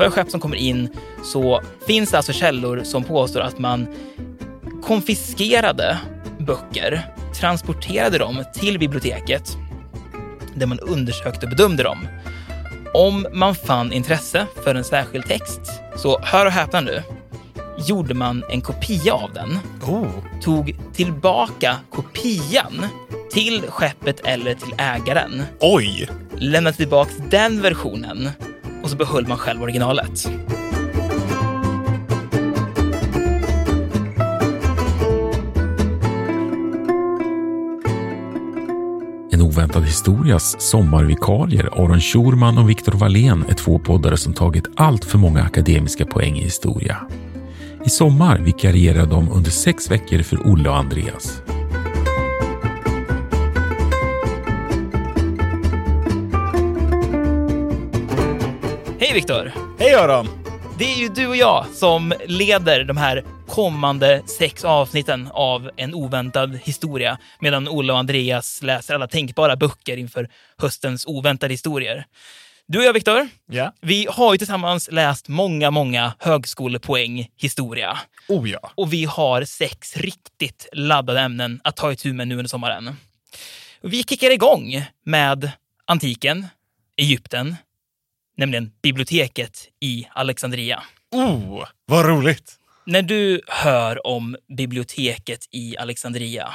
För skepp som kommer in så finns det alltså källor som påstår att man konfiskerade böcker, transporterade dem till biblioteket där man undersökte och bedömde dem. Om man fann intresse för en särskild text, så hör och häpna nu, gjorde man en kopia av den, Oh. tog tillbaka kopian till skeppet eller till ägaren, Oj! lämnade tillbaka den versionen och så behöll man själv originalet. En oväntad historias sommarvikarier Aron Schurman och Viktor Wallén är två poddare som tagit allt för många akademiska poäng i historia. I sommar vikarierar de under sex veckor för Olle och Andreas. Hej Viktor! Hej Aron! Det är ju du och jag som leder de här kommande sex avsnitten av En oväntad historia, medan Olle och Andreas läser alla tänkbara böcker inför höstens oväntade historier. Du och jag, Viktor, Ja. vi har ju tillsammans läst många, många högskolepoäng historia. Oh ja. Och vi har sex riktigt laddade ämnen att ta itu med nu under sommaren. Vi kickar igång med antiken, Egypten, nämligen biblioteket i Alexandria. Oh, vad roligt! När du hör om biblioteket i Alexandria,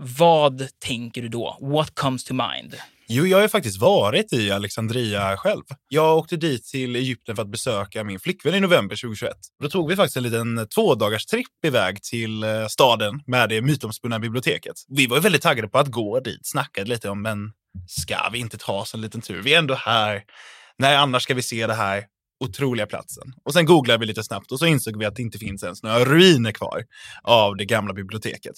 vad tänker du då? What comes to mind? Jo, jag har faktiskt varit i Alexandria själv. Jag åkte dit till Egypten för att besöka min flickvän i november 2021. Då tog vi faktiskt en liten tvådagars tripp iväg till eh, staden med det mytomspunna biblioteket. Vi var väldigt taggade på att gå dit, snackade lite om, men ska vi inte ta oss en liten tur? Vi är ändå här. När annars ska vi se det här otroliga platsen? Och sen googlade vi lite snabbt och så insåg vi att det inte finns ens några ruiner kvar av det gamla biblioteket.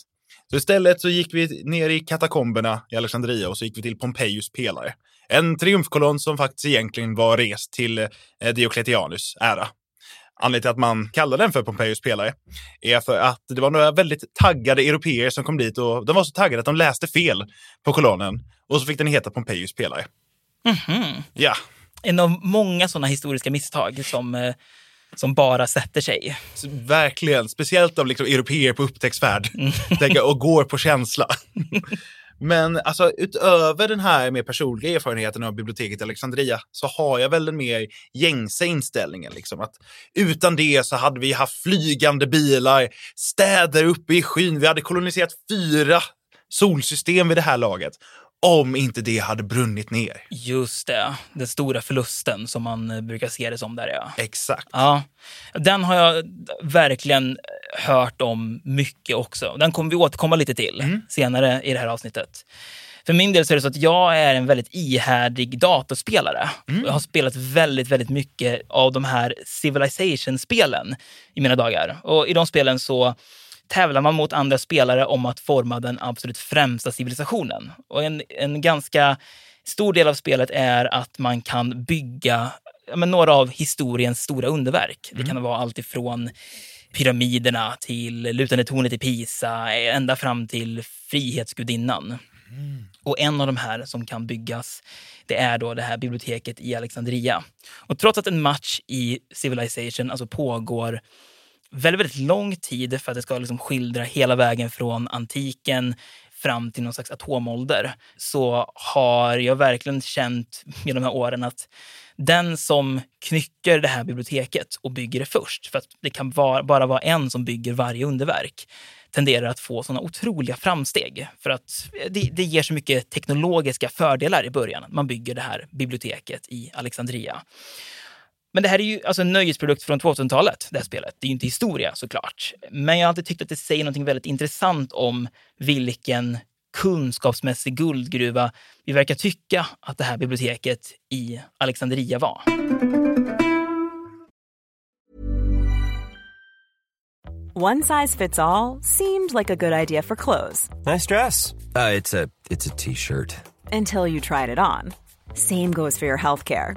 Så istället så gick vi ner i katakomberna i Alexandria och så gick vi till Pompejus pelare. En triumfkolonn som faktiskt egentligen var rest till eh, Diocletianus ära. Anledningen till att man kallar den för Pompejus pelare är för att det var några väldigt taggade europeer som kom dit och de var så taggade att de läste fel på kolonnen och så fick den heta Pompejus pelare. Mhm. Ja, En av många sådana historiska misstag som, eh, som bara sätter sig. verkligen. Speciellt av liksom europeer på upptäcktsfärd Tänker, och går på känsla. Men alltså, utöver den här mer personliga erfarenheten av biblioteket i Alexandria så har jag väl den mer gängse inställningen. Liksom, att utan det så hade vi haft flygande bilar, städer uppe i skyn. Vi hade koloniserat fyra solsystem vid det här laget. Om inte det hade brunnit ner. Just det, den stora förlusten som man eh, brukar se det som där ja. Exakt. Ja, den har jag verkligen hört om mycket också. Den kommer vi återkomma lite till senare i det här avsnittet. För min del så är det så att jag är en väldigt ihärdig datorspelare. Jag har spelat väldigt, väldigt mycket av de här Civilization-spelen i mina dagar. Och i de spelen så tävlar man mot andra spelare om att forma den absolut främsta civilisationen. Och en, en ganska stor del av spelet är att man kan bygga ja, men några av historiens stora underverk. Det kan vara allt ifrån pyramiderna till lutande tornet i Pisa, ända fram till Frihetsgudinnan. Och en av de här som kan byggas, det är då det här biblioteket i Alexandria. Och trots att en match i Civilization alltså pågår väldigt, väldigt lång tid för att det ska liksom skildra hela vägen från antiken fram till någon slags atomålder så har jag verkligen känt med de här åren att den som knycker det här biblioteket och bygger det först, för att det kan vara, bara vara en som bygger varje underverk, tenderar att få såna otroliga framsteg. För att eh, det, det ger så mycket teknologiska fördelar i början. Man bygger det här biblioteket i Alexandria. Men det här är ju alltså en nöjesprodukt från 2000-talet, det här spelet. Det är ju inte historia såklart. Men jag har alltid tyckt att det säger något väldigt intressant om vilken kunskapsmässig guldgruva vi verkar tycka att det här biblioteket i Alexandria var. One size fits all seemed like a good idea for clothes Nice dress. Uh, it's a it's a t-shirt. until you tried it on. Same goes for your healthcare.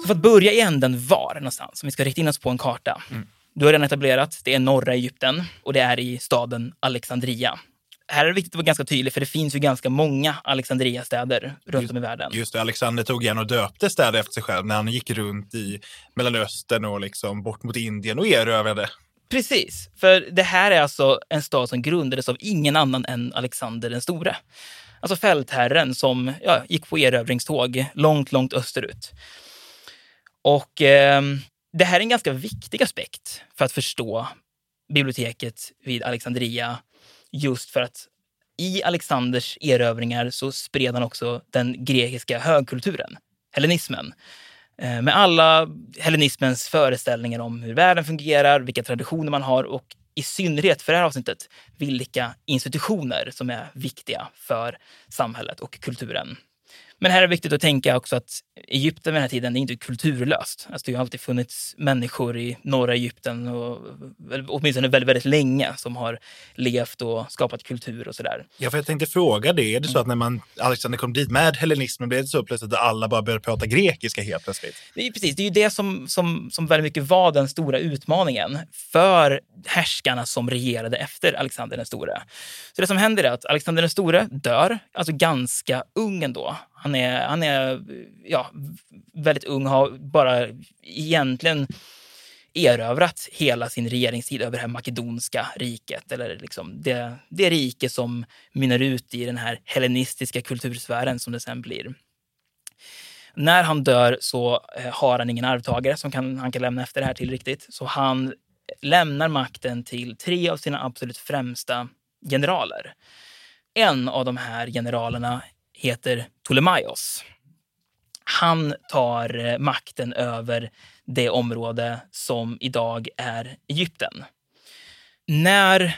Så för att börja i änden var någonstans, om vi ska rikta in oss på en karta. Du har redan etablerat, det är norra Egypten och det är i staden Alexandria. Här är det viktigt att vara ganska tydlig, för det finns ju ganska många Alexandria-städer runt om i världen. Just det, Alexander tog igen och döpte städer efter sig själv när han gick runt i Mellanöstern och liksom bort mot Indien och erövrade. Precis, för det här är alltså en stad som grundades av ingen annan än Alexander den store. Alltså fältherren som ja, gick på erövringståg långt, långt österut. Och eh, det här är en ganska viktig aspekt för att förstå biblioteket vid Alexandria. Just för att i Alexanders erövringar så spred han också den grekiska högkulturen, hellenismen. Eh, med alla hellenismens föreställningar om hur världen fungerar, vilka traditioner man har och i synnerhet för det här avsnittet, vilka institutioner som är viktiga för samhället och kulturen. Men här är det viktigt att tänka också att Egypten vid den här tiden det är inte kulturlöst. Alltså det har alltid funnits människor i norra Egypten, och, åtminstone väldigt, väldigt länge, som har levt och skapat kultur och sådär. Ja, för jag tänkte fråga det. Är det så att när man, Alexander kom dit med hellenismen, blev det så plötsligt att alla bara började prata grekiska helt plötsligt? Det är, precis, det är ju det som, som, som väldigt mycket var den stora utmaningen för härskarna som regerade efter Alexander den store. Så det som händer är att Alexander den store dör, alltså ganska ung ändå. Han är, han är ja, väldigt ung, har bara egentligen erövrat hela sin regeringstid över det här makedonska riket. Eller liksom det, det rike som mynnar ut i den här hellenistiska kultursfären som det sen blir. När han dör så eh, har han ingen arvtagare som kan, han kan lämna efter det här till riktigt. Så han lämnar makten till tre av sina absolut främsta generaler. En av de här generalerna heter Ptolemaios. Han tar eh, makten över det område som idag är Egypten. När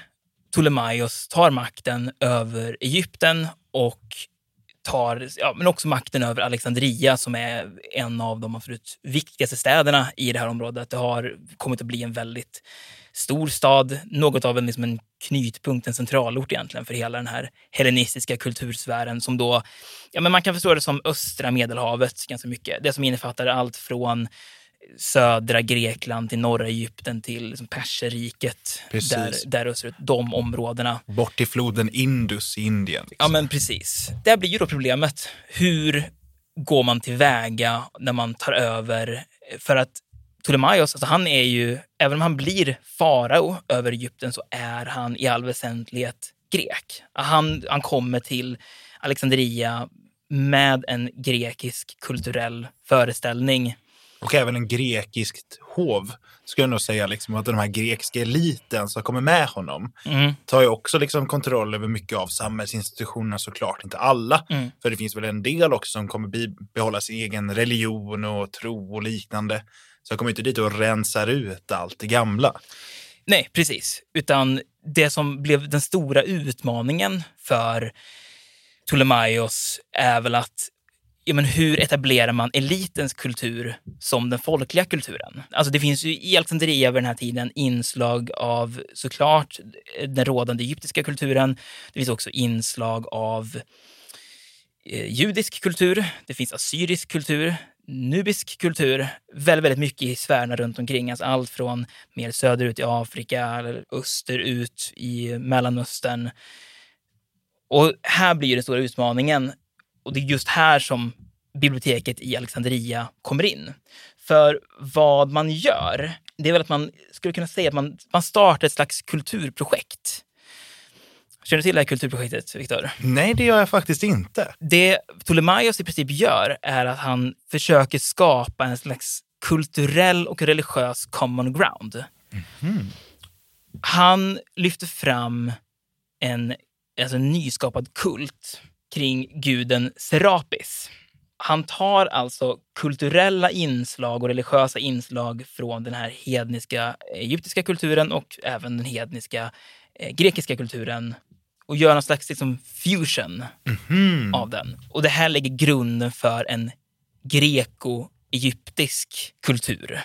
Ptolemaios tar makten över Egypten och tar ja, men också makten över Alexandria som är en av de absolut viktigaste städerna i det här området. Det har kommit att bli en väldigt stor stad, något av en, liksom en knytpunkt, en centralort egentligen för hela den här hellenistiska kultursfären som då, ja men man kan förstå det som östra medelhavet ganska mycket. Det som innefattar allt från södra Grekland till norra Egypten till liksom Perserriket. Precis. Där, där österut, de områdena. Bort till floden Indus i Indien. Liksom. Ja, men precis. Där blir ju då problemet. Hur går man tillväga när man tar över? För att Ptolemaios, alltså han är ju, även om han blir farao över Egypten så är han i all väsentlighet grek. Han, han kommer till Alexandria med en grekisk kulturell föreställning Och även en grekiskt hov, skulle jag nog säga. Liksom, att den här grekiska eliten som kommer med honom Mm. tar ju också liksom kontroll över mycket av samhällsinstitutionerna såklart. Inte alla, Mm. för det finns väl en del också som kommer behålla sin egen religion och tro och liknande. Så jag kommer inte dit och rensar ut allt det gamla. Nej, precis. Utan det som blev den stora utmaningen för Ptolemaios är väl att ja, men hur etablerar man elitens kultur som den folkliga kulturen? Alltså det finns ju i Alexandria vid den här tiden inslag av såklart den rådande egyptiska kulturen. Det finns också inslag av eh, judisk kultur. Det finns assyrisk kultur, nubisk kultur. Väldigt, väldigt mycket i sfärerna runt omkring. Alltså allt från mer söderut i Afrika österut i Mellanöstern. Och här blir den stora utmaningen. Och det är just här som biblioteket i Alexandria kommer in. För vad man gör, det är väl att man skulle kunna säga att man, man startar ett slags kulturprojekt. Känner du till det här kulturprojektet, Viktor? Nej, det gör jag faktiskt inte. Det Ptolemaios i princip gör är att han försöker skapa en slags kulturell och religiös common ground. Han lyfter fram en, alltså en nyskapad kult kring guden Serapis. Han tar alltså kulturella inslag och religiösa inslag från den här hedniska egyptiska kulturen och även den hedniska eh, grekiska kulturen och gör någon slags liksom, fusion av den. Och det här lägger grunden för en greko-egyptisk kultur.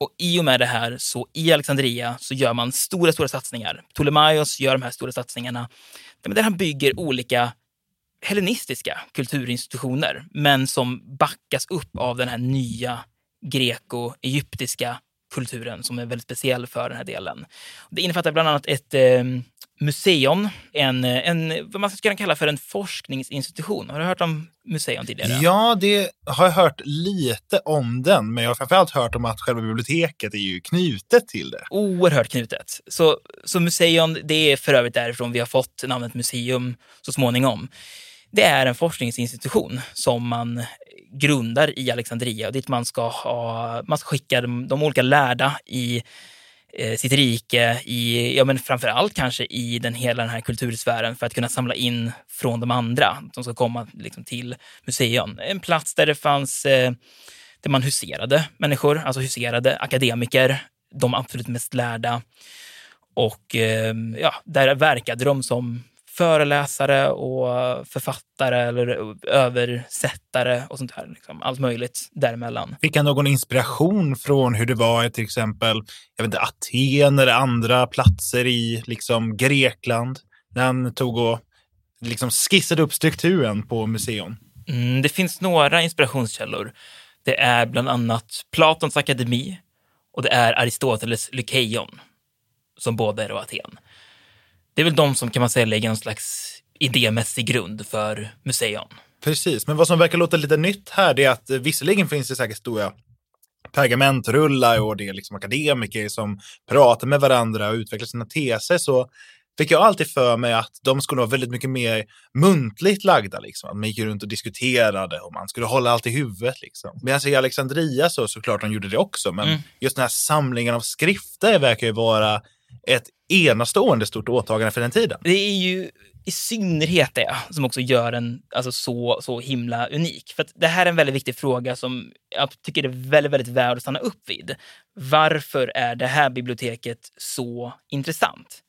Och i och med det här, så i Alexandria, så gör man stora, stora satsningar. Ptolemaios gör de här stora satsningarna där han bygger olika hellenistiska kulturinstitutioner, men som backas upp av den här nya greko-egyptiska kulturen som är väldigt speciell för den här delen. Det innefattar bland annat ett eh, museum, en, en, vad man skulle kunna kalla för en forskningsinstitution. Har du hört om museum tidigare? Ja, det har jag hört lite om den, men jag har framförallt hört om att själva biblioteket är ju knutet till det. Oerhört knutet. Så, så museum, det är för övrigt därifrån vi har fått namnet museum så småningom. Det är en forskningsinstitution som man grundar i Alexandria och dit man ska, ha, man ska skicka de, de olika lärda i eh, sitt rike, i, ja, men framför allt kanske i den, hela den här kultursfären för att kunna samla in från de andra. De ska komma liksom, till museum. En plats där det fanns eh, där man huserade människor, alltså huserade akademiker, de absolut mest lärda. Och eh, ja, där verkade de som föreläsare och författare eller översättare och sånt här. Liksom. Allt möjligt däremellan. Fick han någon inspiration från hur det var i till exempel jag vet inte, Aten eller andra platser i liksom Grekland? När han tog och liksom skissade upp strukturen på museum. Mm, det finns några inspirationskällor. Det är bland annat Platons akademi och det är Aristoteles Lykeion, som båda är då Aten. Det är väl de som kan man säga lägger någon slags idémässig grund för museum. Precis, men vad som verkar låta lite nytt här är att eh, visserligen finns det säkert stora pergamentrullar och det är liksom akademiker som pratar med varandra och utvecklar sina teser så fick jag alltid för mig att de skulle vara väldigt mycket mer muntligt lagda. Liksom. Att man gick runt och diskuterade och man skulle hålla allt i huvudet. Liksom. Medan i Alexandria så såklart de gjorde det också, men Mm. just den här samlingen av skrifter verkar ju vara ett enastående stort åtagande för den tiden. Det är ju i synnerhet det som också gör den alltså, så, så himla unik. För att det här är en väldigt viktig fråga som jag tycker är väldigt, väldigt värd att stanna upp vid. Varför är det här biblioteket så intressant?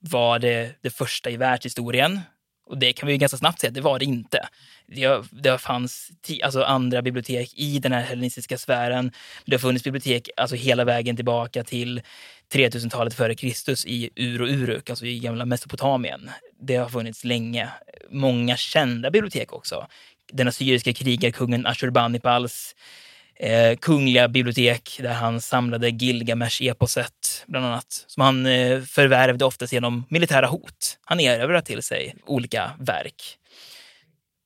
Var det det första i världshistorien? Och det kan vi ju ganska snabbt säga att det var det inte. Det, det fanns alltså andra bibliotek i den här hellenistiska sfären. Det har funnits bibliotek alltså hela vägen tillbaka till 3000-talet före Kristus i Ur och Uruk, alltså i gamla Mesopotamien. Det har funnits länge. Många kända bibliotek också. Den assyriska krigarkungen Ashurbanipals eh, kungliga bibliotek där han samlade Gilgamesh-eposet, bland annat, som han eh, förvärvde oftast genom militära hot. Han erövrade till sig olika verk.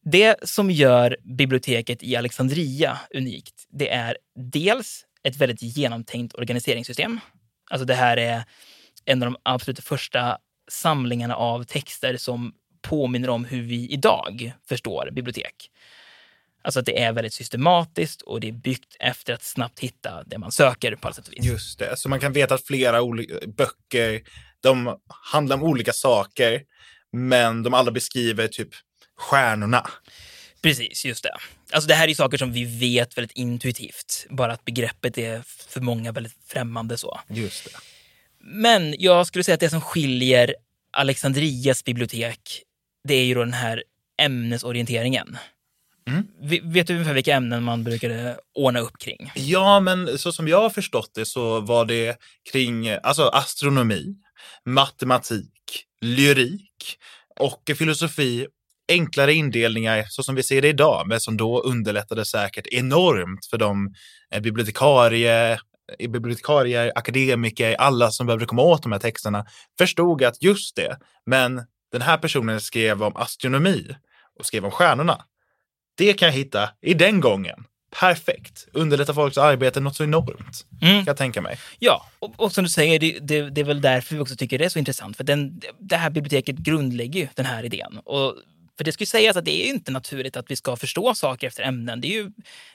Det som gör biblioteket i Alexandria unikt, det är dels ett väldigt genomtänkt organiseringssystem. Alltså det här är en av de absolut första samlingarna av texter som påminner om hur vi idag förstår bibliotek. Alltså att det är väldigt systematiskt och det är byggt efter att snabbt hitta det man söker på alla sätt och vis. Just det, så man kan veta att flera böcker, de handlar om olika saker, men de alla beskriver typ stjärnorna. Precis, just det. Alltså det här är saker som vi vet väldigt intuitivt, bara att begreppet är för många väldigt främmande så. Just det. Men jag skulle säga att det som skiljer Alexandrias bibliotek, det är ju då den här ämnesorienteringen. Mm. Vet du ungefär vilka ämnen man brukade ordna upp kring? Ja, men så som jag har förstått det så var det kring alltså astronomi, matematik, lyrik och filosofi. Enklare indelningar så som vi ser det idag, men som då underlättade säkert enormt för de eh, bibliotekarie, eh, bibliotekarier, akademiker, alla som behövde komma åt de här texterna förstod att just det, men den här personen skrev om astronomi och skrev om stjärnorna. Det kan jag hitta i den gången. Perfekt. Underlättar folks arbete något så enormt. Mm. Kan jag tänka mig. Ja, och, och som du säger, det, det, det är väl därför vi också tycker det är så intressant. För den, det här biblioteket grundlägger ju den här idén. Och för det ska ju sägas att det är ju inte naturligt att vi ska förstå saker efter ämnen. Det är ju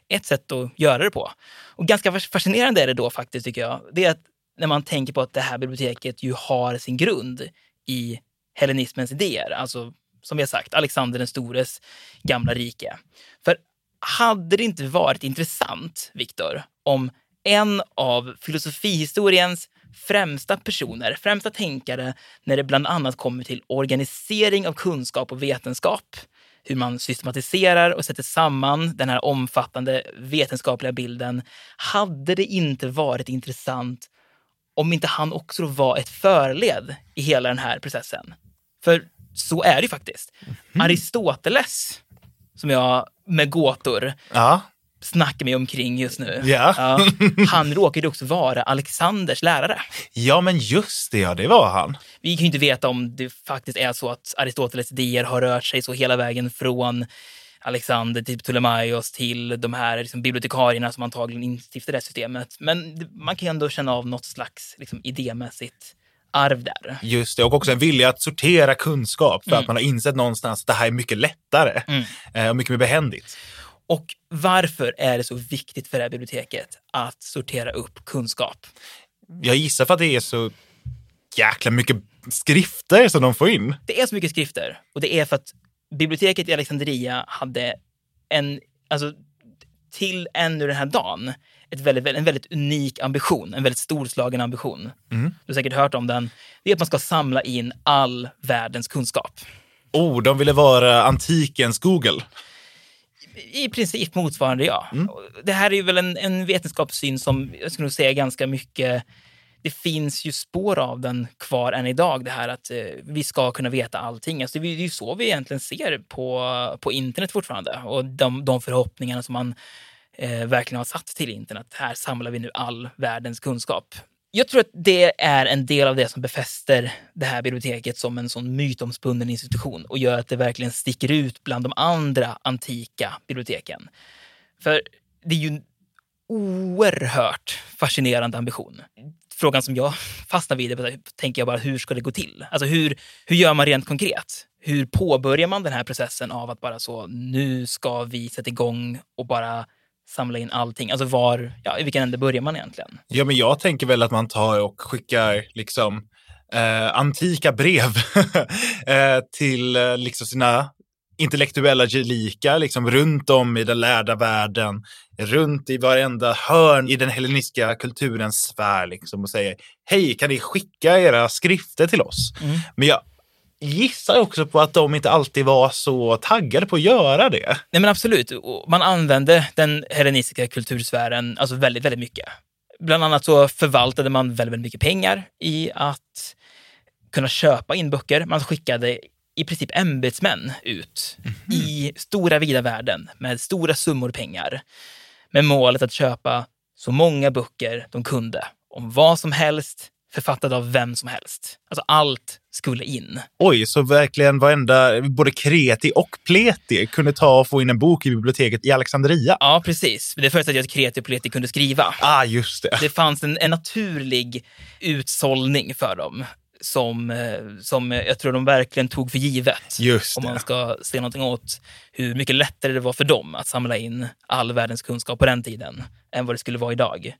ett sätt att göra det på. Och ganska fascinerande är det då faktiskt, tycker jag. Det är att när man tänker på att det här biblioteket ju har sin grund i hellenismens idéer. Alltså, som vi har sagt, Alexander den stores gamla rike. För hade det inte varit intressant, Viktor, om en av filosofihistoriens främsta personer, främsta tänkare, när det bland annat kommer till organisering av kunskap och vetenskap, hur man systematiserar och sätter samman den här omfattande vetenskapliga bilden, hade det inte varit intressant om inte han också var ett förled i hela den här processen. För så är det ju faktiskt. Aristoteles, som jag med gåtor Ja, snackar mig omkring just nu. Ja. han råkade också vara Alexanders lärare. ja men just det, ja, det var han. Vi kan ju inte veta om det faktiskt är så att Aristoteles idéer har rört sig så hela vägen från Alexander till Ptolemaios till de här liksom, bibliotekarierna som antagligen instiftade det systemet. Men man kan ju ändå känna av något slags liksom, idémässigt arv där. Just det, och också en vilja att sortera kunskap för Mm. att man har insett någonstans att det här är mycket lättare Mm. eh, och mycket mer behändigt. Och varför är det så viktigt för det här biblioteket att sortera upp kunskap? Jag gissar för att det är så jäkla mycket skrifter som de får in. Det är så mycket skrifter och det är för att biblioteket i Alexandria hade en, alltså till ännu den här dagen, ett väldigt, en väldigt unik ambition, en väldigt storslagen ambition. Mm. Du har säkert hört om den. Det är att man ska samla in all världens kunskap. Oh, de ville vara antikens Google. I princip motsvarande, ja. Och Det här är ju väl en, en vetenskapssyn som jag skulle säga ganska mycket det finns ju spår av den kvar än idag, det här att eh, vi ska kunna veta allting. Alltså, det är ju så vi egentligen ser på, på internet fortfarande och de, de förhoppningarna som man eh, verkligen har satt till internet. Här samlar vi nu all världens kunskap. Jag tror att det är en del av det som befäster det här biblioteket som en sån mytomspunnen institution och gör att det verkligen sticker ut bland de andra antika biblioteken. För det är ju en oerhört fascinerande ambition. Frågan som jag fastnar vid är, tänker jag bara, hur ska det gå till? Alltså hur, hur gör man rent konkret? Hur påbörjar man den här processen av att bara så, nu ska vi sätta igång och bara samla in allting? Alltså var, ja, i vilken ände börjar man egentligen? Ja, men jag tänker väl att man tar och skickar liksom eh, antika brev eh, till eh, liksom sina intellektuella gelikar liksom runt om i den lärda världen, runt i varenda hörn i den hellenistiska kulturens sfär liksom och säger hej, kan ni skicka era skrifter till oss? Mm. Men jag gissar också på att de inte alltid var så taggade på att göra det. Nej men absolut, man använde den hellenistiska kultursfären alltså väldigt, väldigt mycket. Bland annat så förvaltade man väldigt, väldigt mycket pengar i att kunna köpa in böcker. Man skickade i princip ämbetsmän ut i stora vida världen med stora summor pengar med målet att köpa så många böcker de kunde om vad som helst, författade av vem som helst. Alltså allt skulle in. Oj, så verkligen varenda, både kreti och pleti kunde ta och få in en bok i biblioteket i Alexandria. Ja, precis. Det förutsatte att kreti och pleti kunde skriva. Ah, just det. Det fanns en, en naturlig utsållning för dem. som, eh, som jag tror de verkligen tog för givet. Just Om det. man ska se någonting åt hur mycket lättare det var för dem att samla in all världens kunskap på den tiden än vad det skulle vara idag.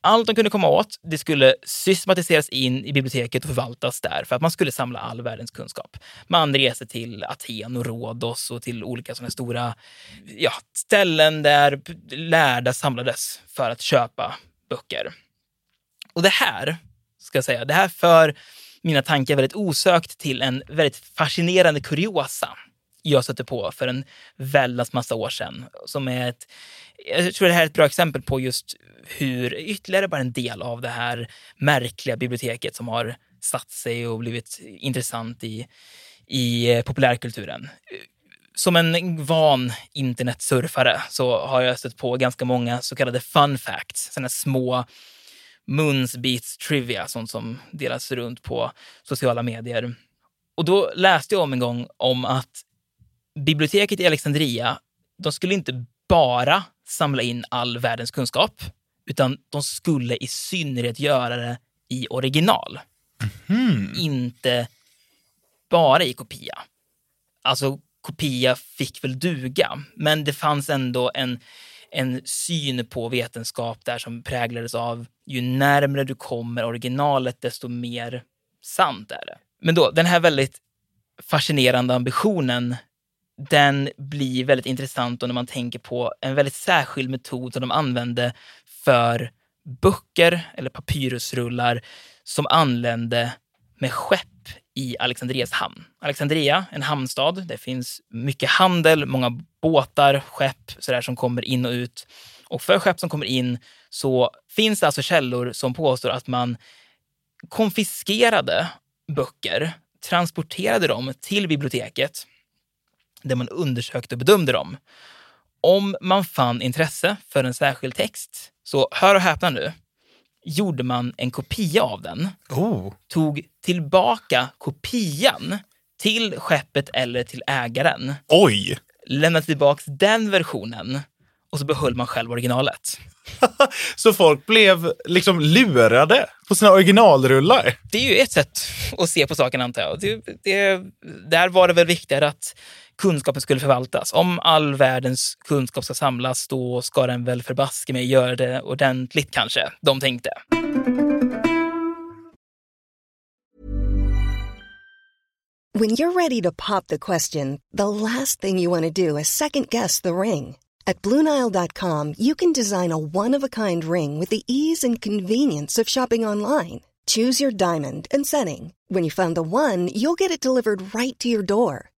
Allt de kunde komma åt, det skulle systematiseras in i biblioteket och förvaltas där för att man skulle samla all världens kunskap. Man reste till Aten och Rhodos och till olika sådana stora ja, ställen där lärda samlades för att köpa böcker. Och det här, ska jag säga, det här för mina tankar väldigt osökt till en väldigt fascinerande kuriosa jag stötte på för en väldans massa år sedan. Som är ett, jag tror det här är ett bra exempel på just hur ytterligare bara en del av det här märkliga biblioteket som har satt sig och blivit intressant i, i eh, populärkulturen. Som en van internetsurfare så har jag stött på ganska många så kallade fun facts, sådana små munsbits trivia, sånt som delas runt på sociala medier. Och då läste jag om en gång om att biblioteket i Alexandria, de skulle inte bara samla in all världens kunskap, utan de skulle i synnerhet göra det i original. Inte bara i kopia. Alltså kopia fick väl duga, men det fanns ändå en, en syn på vetenskap där som präglades av ju närmare du kommer originalet, desto mer sant är det. Men då, den här väldigt fascinerande ambitionen, den blir väldigt intressant när man tänker på en väldigt särskild metod som de använde för böcker eller papyrusrullar som anlände med skepp i Alexandrias hamn. Alexandria, en hamnstad. Det finns mycket handel, många båtar, skepp sådär, som kommer in och ut. Och för skepp som kommer in så finns det alltså källor som påstår att man konfiskerade böcker, transporterade dem till biblioteket där man undersökte och bedömde dem. Om man fann intresse för en särskild text, så hör och häpna nu, gjorde man en kopia av den, Oh. tog tillbaka kopian till skeppet eller till ägaren, Oj! lämnade tillbaka den versionen och så behöll man själv originalet. Så folk blev liksom lurade på sina originalrullar. Det är ju ett sätt att se på saken antar jag. Det, det, där var det väl viktigare att kunskapen skulle förvaltas. Om all världens kunskap ska samlas, då ska den väl förbaske mig göra det ordentligt kanske, de tänkte. When you're ready to pop the question, the last thing you want to do is second guess the ring. At Bluenile.com, you can design a one of a kind ring with the ease and convenience of shopping online. Choose your diamond and setting. When you find the one, you'll get it delivered right to your door.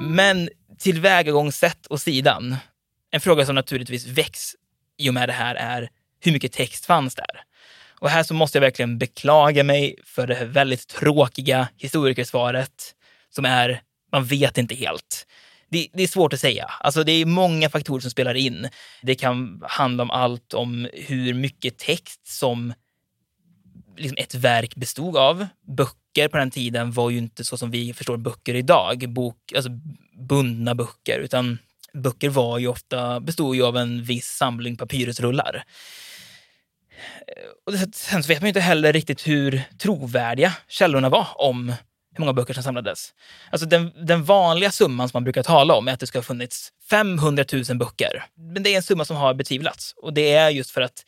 Men tillvägagångssätt och sidan. En fråga som naturligtvis väcks i och med det här är hur mycket text fanns där? Och här så måste jag verkligen beklaga mig för det här väldigt tråkiga historikersvaret som är man vet inte helt. Det, det, är svårt att säga. Alltså det är många faktorer som spelar in. Det kan handla om allt om hur mycket text som liksom ett verk bestod av. Böcker på den tiden var ju inte så som vi förstår böcker idag, bok, alltså bundna böcker, utan böcker var ju ofta, bestod ju av en viss samling papyrusrullar. Och sen så vet man ju inte heller riktigt hur trovärdiga källorna var om hur många böcker som samlades. Alltså den, den vanliga summan som man brukar tala om är att det ska ha funnits 500 000 böcker. Men det är en summa som har betvivlats. Och det är just för att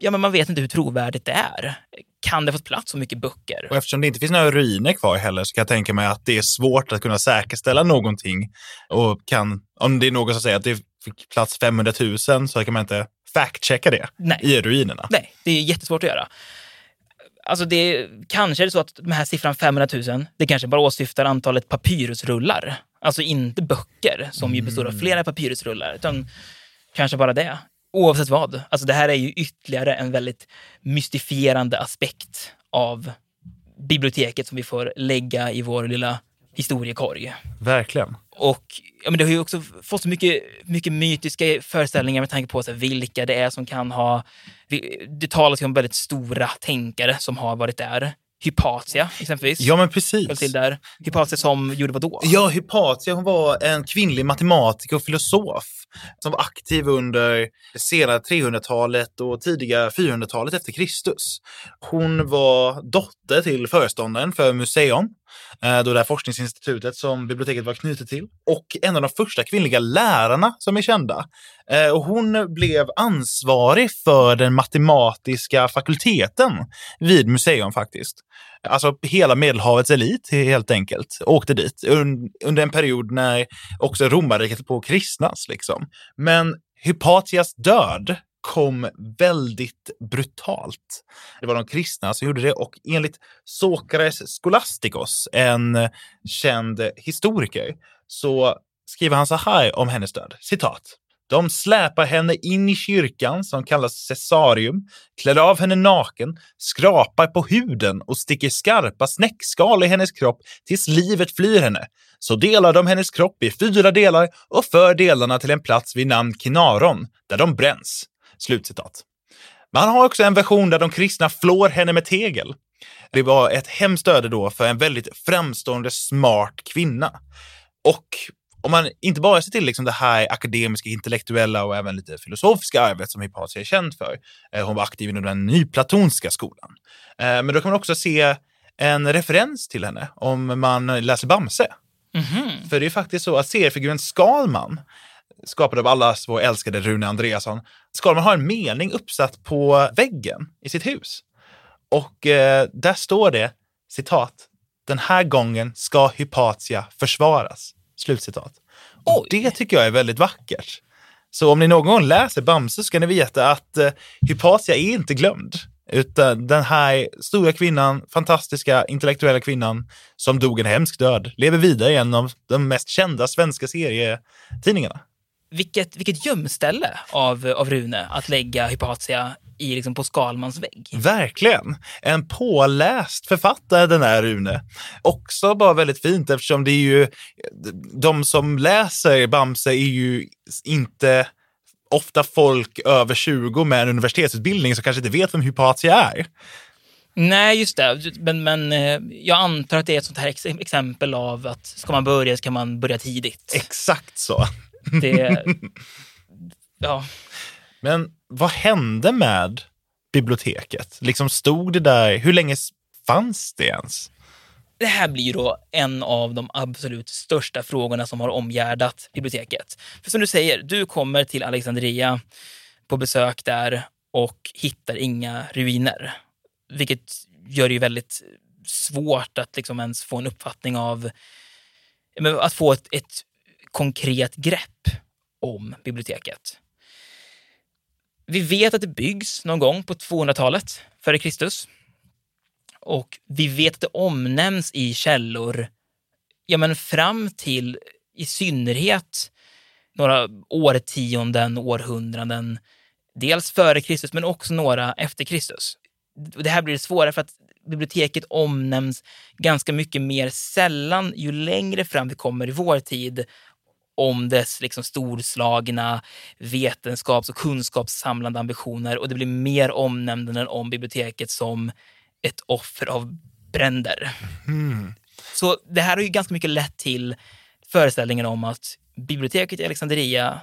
ja, men man vet inte hur trovärdigt det är. Kan det fått plats så mycket böcker? Och eftersom det inte finns några ruiner kvar heller så kan jag tänka mig att det är svårt att kunna säkerställa någonting. Och kan, om det är någon som säger att det fick plats 500 000 så kan man inte fact-checka det Nej. i ruinerna. Nej, det är jättesvårt att göra. Alltså det, kanske är det så att den här siffran 500 000, det kanske bara åsyftar antalet papyrusrullar. Alltså inte böcker som ju består av Mm. flera papyrusrullar, utan kanske bara det. Oavsett vad. Alltså det här är ju ytterligare en väldigt mystifierande aspekt av biblioteket som vi får lägga i vår lilla historiekorg. Verkligen. Och ja, men det har ju också fått så mycket, mycket mytiska föreställningar med tanke på så här, vilka det är som kan ha... Det talas ju om väldigt stora tänkare som har varit där. Hypatia exempelvis. Ja, men precis. Till där. Hypatia som gjorde vad då? Ja, Hypatia hon var en kvinnlig matematiker och filosof som var aktiv under det sena 300-talet och tidiga 400-talet efter Kristus. Hon var dotter till föreståndaren för Museum, eh, då det här forskningsinstitutet som biblioteket var knutet till, och en av de första kvinnliga lärarna som är kända. Eh, och hon blev ansvarig för den matematiska fakulteten vid Museum faktiskt. Alltså hela Medelhavets elit helt enkelt åkte dit un- under en period när också romarriket höll på att kristnas. Liksom. Men Hypatias död kom väldigt brutalt. Det var de kristna som gjorde det och enligt Sokrates Scholasticos, en känd historiker, så skriver han så här om hennes död. Citat. De släpar henne in i kyrkan som kallas cesarium, klär av henne naken, skrapar på huden och sticker skarpa snäckskal i hennes kropp tills livet flyr henne. Så delar de hennes kropp i fyra delar och för delarna till en plats vid namn Kinaron, där de bränns. Slutcitat. Man har också en version där de kristna flår henne med tegel. Det var ett hemskt öde då för en väldigt framstående smart kvinna. Och om man inte bara ser till liksom det här akademiska, intellektuella och även lite filosofiska arvet som Hypatia är känd för. Eh, Hon var aktiv inom den nyplatonska skolan. Eh, Men då kan man också se en referens till henne om man läser Bamse. Mhm. För det är faktiskt så att seriefiguren Skalman, skapad av allas vår älskade Rune Andreasson, Skalman har en mening uppsatt på väggen i sitt hus. Och eh, där står det, citat, den här gången ska Hypatia försvaras. Slutcitat. Och det tycker jag är väldigt vackert. Så om ni någon gång läser Bamse ska ni veta att eh, Hypatia är inte glömd. Utan den här stora kvinnan, fantastiska intellektuella kvinnan som dog en hemsk död, lever vidare i en av de mest kända svenska serietidningarna. Vilket, vilket gömställe av, av Rune att lägga Hypatia i, liksom, på Skalmans vägg. Verkligen. En påläst författare den här Rune. Också bara väldigt fint eftersom det är ju de som läser Bamse är ju inte ofta folk över 20 med en universitetsutbildning som kanske inte vet vem Hypatia är. Nej, just det. Men, men eh, jag antar att det är ett sånt här ex exempel av att ska man börja så kan man börja tidigt. Exakt så. Det, ja. Men vad hände med biblioteket? Liksom stod det där, hur länge fanns det ens? Det här blir ju då en av de absolut största frågorna som har omgärdat biblioteket. För som du säger, du kommer till Alexandria på besök där och hittar inga ruiner. Vilket gör det ju väldigt svårt att liksom ens få en uppfattning av, att få ett, ett konkret grepp om biblioteket. Vi vet att det byggs någon gång på 200-talet före Kristus. Och vi vet att det omnämns i källor ja, men fram till i synnerhet några årtionden, århundraden. Dels före Kristus, men också några efter Kristus. Det här blir svårare för att biblioteket omnämns ganska mycket mer sällan ju längre fram vi kommer i vår tid om dess liksom storslagna vetenskaps och kunskapssamlande ambitioner och det blir mer omnämnanden om biblioteket som ett offer av bränder. Mm. Så det här har ju ganska mycket lett till föreställningen om att biblioteket i Alexandria,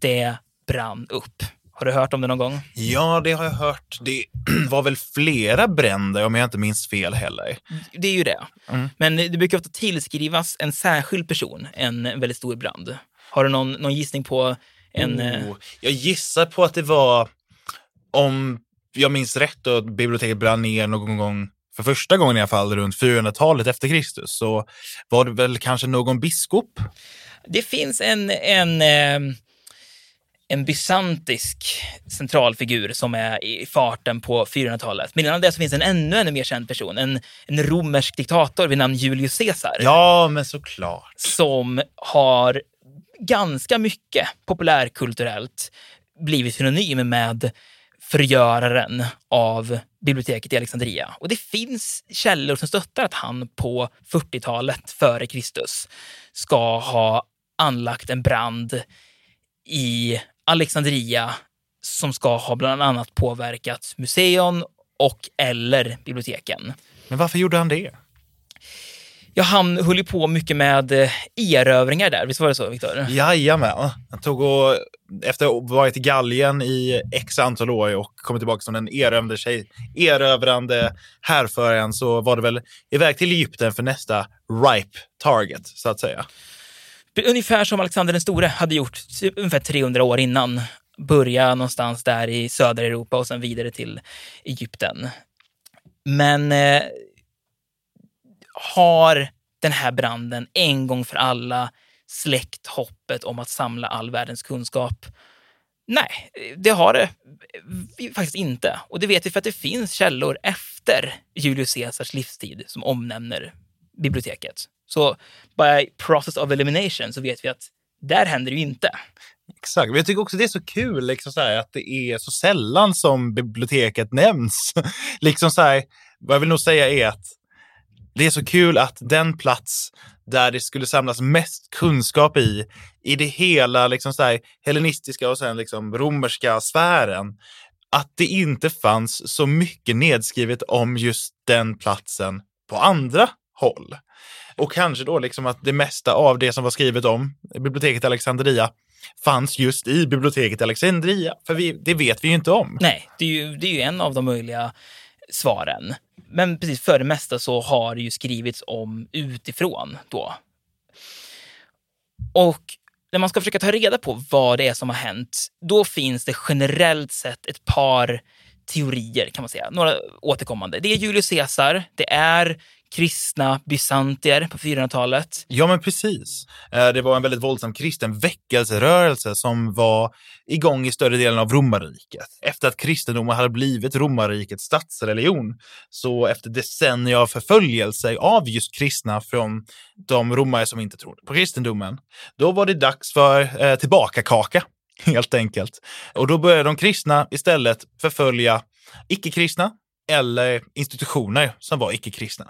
det brann upp. Har du hört om det någon gång? Ja, det har jag hört. Det var väl flera bränder om jag inte minns fel heller. Det är ju det. Mm. Men det brukar ofta tillskrivas en särskild person en väldigt stor brand. Har du någon, någon gissning på en... eh, Oh, jag gissar på att det var, om jag minns rätt, då, att biblioteket brann ner någon gång, för första gången i alla fall, runt 400-talet efter Kristus. Så var det väl kanske någon biskop? Det finns en, en, eh, en bysantisk centralfigur som är i farten på 400-talet. Men innan det så finns en ännu, ännu mer känd person, en, en romersk diktator vid namn Julius Caesar. Ja, men såklart. Som har ganska mycket populärkulturellt blivit synonym med förgöraren av biblioteket i Alexandria. Och det finns källor som stöttar att han på 40-talet före Kristus ska ha anlagt en brand i Alexandria som ska ha bland annat påverkat museon och eller biblioteken. Men varför gjorde han det? Ja, han höll ju på mycket med eh, erövringar där, visst var det så Viktor? Jajamän. Han tog och, efter att ha varit i Gallien i x antal år och kommit tillbaka som den erövande sig, erövrande härföraren så var det väl iväg till Egypten för nästa ripe target, så att säga. Ungefär som Alexander den store hade gjort ungefär 300 år innan. Börja någonstans där i södra Europa och sen vidare till Egypten. Men eh, har den här branden en gång för alla släckt hoppet om att samla all världens kunskap? Nej, det har det faktiskt inte. Och det vet vi för att det finns källor efter Julius Caesars livstid som omnämner biblioteket. Så by process of elimination så vet vi att där händer det ju inte. Exakt. Men jag tycker också det är så kul liksom så här, att det är så sällan som biblioteket nämns. liksom så här, vad jag vill nog säga är att det är så kul att den plats där det skulle samlas mest kunskap i, i det hela liksom så här, hellenistiska och sen liksom romerska sfären, att det inte fanns så mycket nedskrivet om just den platsen på andra håll. Och kanske då liksom att det mesta av det som var skrivet om biblioteket Alexandria fanns just i biblioteket Alexandria. För vi, det vet vi ju inte om. Nej, det är ju, det är ju en av de möjliga svaren. Men precis för det mesta så har det ju skrivits om utifrån då. Och när man ska försöka ta reda på vad det är som har hänt, då finns det generellt sett ett par teorier kan man säga. Några återkommande. Det är Julius Caesar, det är kristna bysantier på 400-talet. Ja, men precis. Eh, det var en väldigt våldsam kristen väckelserörelse som var igång i större delen av romarriket. Efter att kristendomen hade blivit romarrikets statsreligion, så efter decennier av förföljelse av just kristna från de romare som inte trodde på kristendomen, då var det dags för eh, tillbakakaka, helt enkelt. Och då började de kristna istället förfölja icke-kristna eller institutioner som var icke-kristna.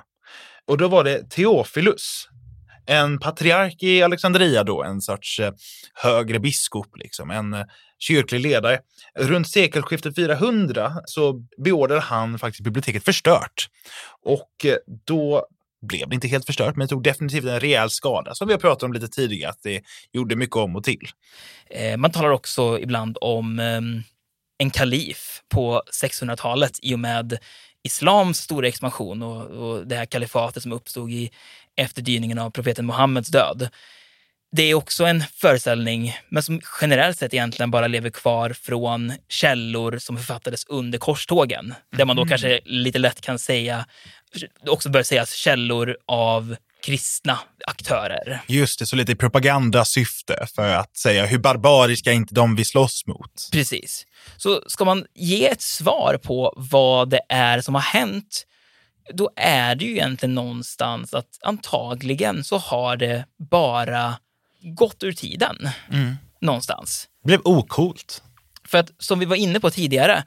Och då var det Teofilus, en patriark i Alexandria då, en sorts eh, högre biskop, liksom, en eh, kyrklig ledare. Runt sekelskiftet 400 så beordrade han faktiskt biblioteket förstört. Och eh, då blev det inte helt förstört, men det tog definitivt en rejäl skada, som vi har pratat om lite tidigare, att det gjorde mycket om och till. Man talar också ibland om ehm, en kalif på 600-talet i och med islams stora expansion och, och det här kalifatet som uppstod i efterdyningen av profeten Muhammeds död. Det är också en föreställning, men som generellt sett egentligen bara lever kvar från källor som författades under korstågen. Där man då Mhm. kanske lite lätt kan säga, också bör sägas källor av kristna aktörer. Just det, så lite propagandasyfte för att säga hur barbariska är inte de vi slåss mot. Precis. Så ska man ge ett svar på vad det är som har hänt, då är det ju egentligen någonstans att antagligen så har det bara gått ur tiden. Någonstans. blev okult. För att som vi var inne på tidigare,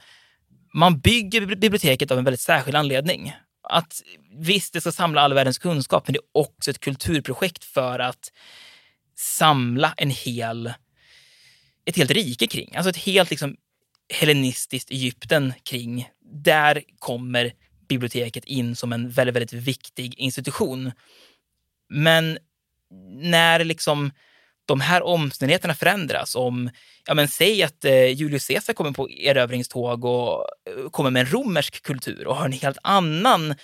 man bygger biblioteket av en väldigt särskild anledning. Att visst, det ska samla all världens kunskap, men det är också ett kulturprojekt för att samla en hel, ett helt rike kring. Alltså ett helt liksom, hellenistiskt Egypten kring. Där kommer biblioteket in som en väldigt, väldigt viktig institution. Men när liksom de här omständigheterna förändras, om, ja men säg att eh, Julius Caesar kommer på erövringståg och eh, kommer med en romersk kultur och har en helt annan,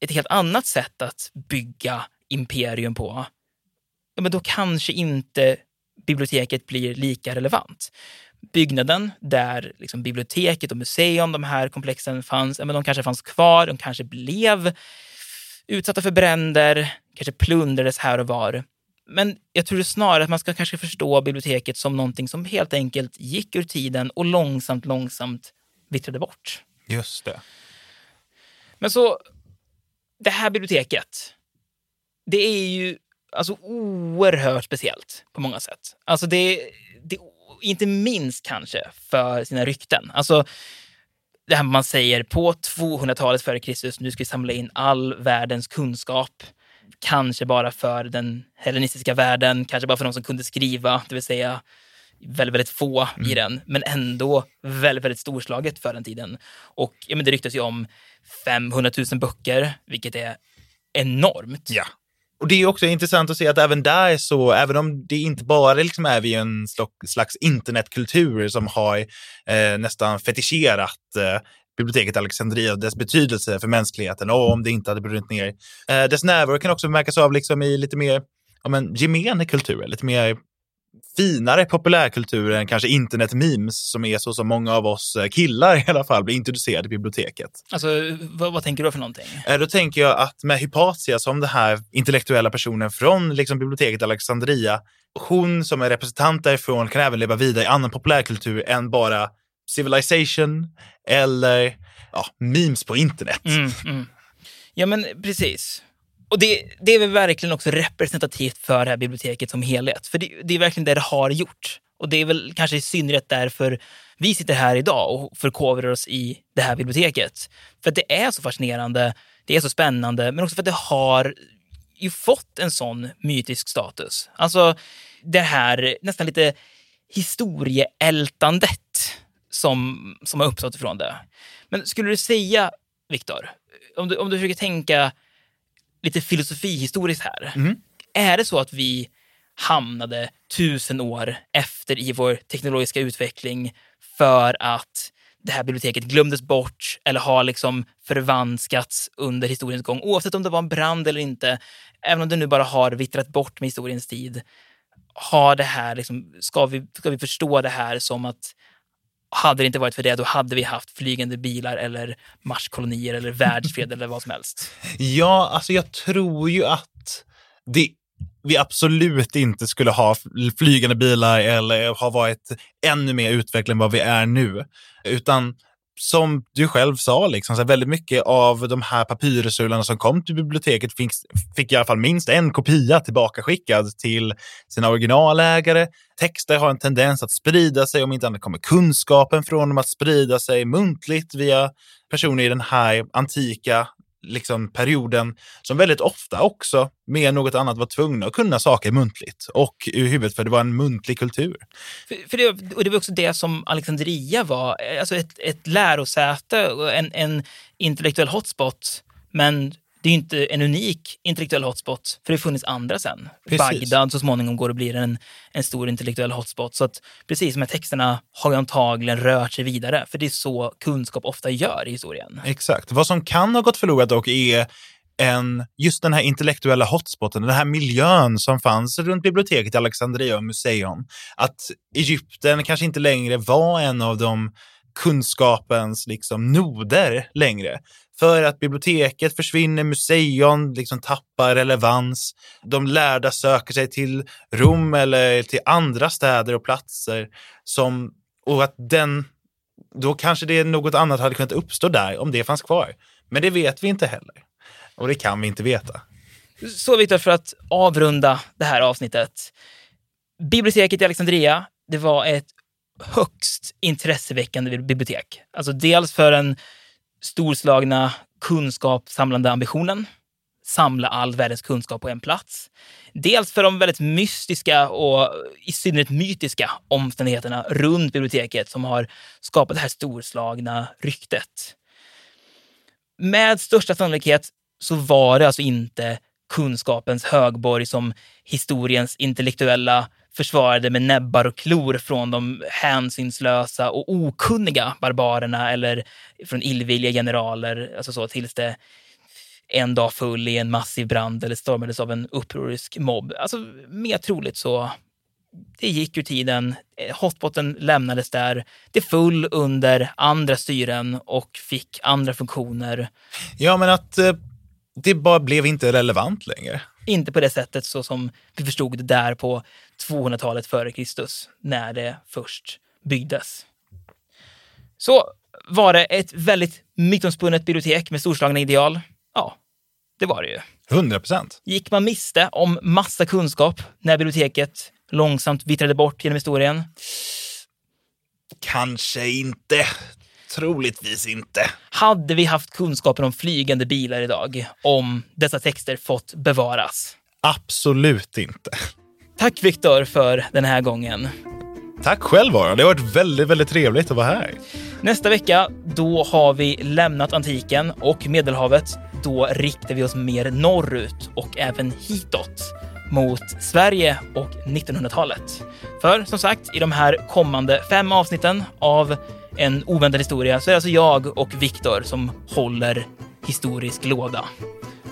ett helt annat sätt att bygga imperium på, ja men då kanske inte biblioteket blir lika relevant. Byggnaden där liksom biblioteket och museum, de här komplexen fanns, ja men de kanske fanns kvar, de kanske blev utsatta för bränder, kanske plundrades här och var. Men jag tror snarare att man ska kanske förstå biblioteket som någonting som helt enkelt gick ur tiden och långsamt, långsamt vittrade bort. Just det. Men så, det här biblioteket, det är ju alltså oerhört speciellt på många sätt. Alltså det, det inte minst kanske för sina rykten. Alltså, det här man säger på 200-talet före Kristus, nu ska vi samla in all världens kunskap kanske bara för den hellenistiska världen, kanske bara för de som kunde skriva, det vill säga väldigt, väldigt få mm. i den, men ändå väldigt, väldigt storslaget för den tiden. Och ja, men det ryktas ju om 500 000 böcker, vilket är enormt. Ja. Och det är också intressant att se att även där så, även om det inte bara liksom är vi en slags internetkultur som har eh, nästan fetischerat eh, biblioteket Alexandria och dess betydelse för mänskligheten och om det inte hade brunnit ner. Eh, dess närvaro kan också märkas av liksom i lite mer ja, men, gemen kultur, lite mer finare populärkultur än kanske internet-memes som är så som många av oss eh, killar i alla fall blir introducerade i biblioteket. Alltså, vad, vad tänker du för någonting? Eh, då tänker jag att med Hypatia som den här intellektuella personen från liksom, biblioteket Alexandria, hon som är representant därifrån kan även leva vidare i annan populärkultur än bara civilization eller ja, memes på internet. Mm, mm. Ja, men precis. Och det, det är väl verkligen också representativt för det här biblioteket som helhet. För det, det är verkligen det det har gjort. Och det är väl kanske i synnerhet därför vi sitter här idag och förkovrar oss i det här biblioteket. För att det är så fascinerande, det är så spännande, men också för att det har ju fått en sån mytisk status. Alltså det här nästan lite historieältandet som, som har uppstått ifrån det. Men skulle du säga, Viktor, om du, om du försöker tänka lite filosofihistoriskt här. Mm. Är det så att vi hamnade tusen år efter i vår teknologiska utveckling för att det här biblioteket glömdes bort eller har liksom förvanskats under historiens gång, oavsett om det var en brand eller inte. Även om det nu bara har vittrat bort med historiens tid. Har det här liksom, ska, vi, ska vi förstå det här som att hade det inte varit för det, då hade vi haft flygande bilar eller Marskolonier eller världsfred eller vad som helst. Ja, alltså jag tror ju att det, vi absolut inte skulle ha flygande bilar eller ha varit ännu mer utvecklade än vad vi är nu. Utan som du själv sa, liksom, så väldigt mycket av de här papyrusrullarna som kom till biblioteket fick, fick i alla fall minst en kopia tillbaka skickad till sina originalägare. Texter har en tendens att sprida sig, om inte annat kommer kunskapen från dem att sprida sig muntligt via personer i den här antika liksom, perioden som väldigt ofta också, mer än något annat, var tvungna att kunna saker muntligt och ur huvudet, för det var en muntlig kultur. För, för det, och det var också det som Alexandria var, eh, alltså ett, ett lärosäte och en, en intellektuell hotspot. Men det är inte en unik intellektuell hotspot, för det har funnits andra sen. Precis. Bagdad så småningom går och blir en, en stor intellektuell hotspot. Så att precis, de här texterna har ju antagligen rört sig vidare, för det är så kunskap ofta gör i historien. Exakt. Vad som kan ha gått förlorat dock är en, just den här intellektuella hotspoten, den här miljön som fanns runt biblioteket i Alexandria och Museum. Att Egypten kanske inte längre var en av de kunskapens liksom, noder längre. För att biblioteket försvinner, museion liksom tappar relevans. De lärda söker sig till Rom eller till andra städer och platser. Som, och att den, då kanske det något annat hade kunnat uppstå där om det fanns kvar. Men det vet vi inte heller. Och det kan vi inte veta. Så Viktor, för att avrunda det här avsnittet. Biblioteket i Alexandria, det var ett högst intresseväckande bibliotek. Alltså dels för den storslagna kunskapssamlande ambitionen. samla all världens kunskap på en plats. Dels för de väldigt mystiska och i synnerhet mytiska omständigheterna runt biblioteket som har skapat det här storslagna ryktet. Med största sannolikhet så var det alltså inte kunskapens högborg som historiens intellektuella försvarade med näbbar och klor från de hänsynslösa och okunniga barbarerna eller från illvilliga generaler, alltså så, tills det en dag full i en massiv brand eller stormades av en upprorisk mobb. Alltså, mer troligt så det gick ur tiden. Hotboten lämnades där. Det full under andra styren och fick andra funktioner. Ja, men att eh, det bara blev inte relevant längre. Inte på det sättet så som vi förstod det där på 200-talet före Kristus, när det först byggdes. Så var det ett väldigt mytomspunnet bibliotek med storslagna ideal. Ja, det var det ju. 100 procent. Gick man miste om massa kunskap när biblioteket långsamt vittrade bort genom historien? Kanske inte. Troligtvis inte. Hade vi haft kunskapen om flygande bilar idag om dessa texter fått bevaras? Absolut inte. Tack Viktor för den här gången. Tack själv Aron. Det har varit väldigt, väldigt trevligt att vara här. Nästa vecka, då har vi lämnat antiken och Medelhavet. Då riktar vi oss mer norrut och även hitåt mot Sverige och 1900-talet. För som sagt, i de här kommande fem avsnitten av En oväntad historia så är det alltså jag och Viktor som håller historisk låda.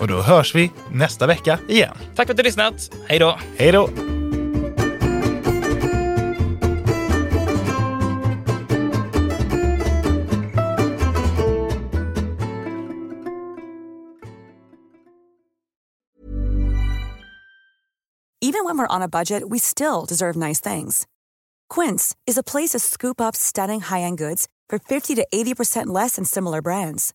Och då hörs vi nästa vecka igen. Tack för att du lyssnat. Hej då! Hej då! Even when we're on a budget, we still deserve nice things. Quince is a place to scoop up stunning high-end goods for 50 to 80% less than similar brands.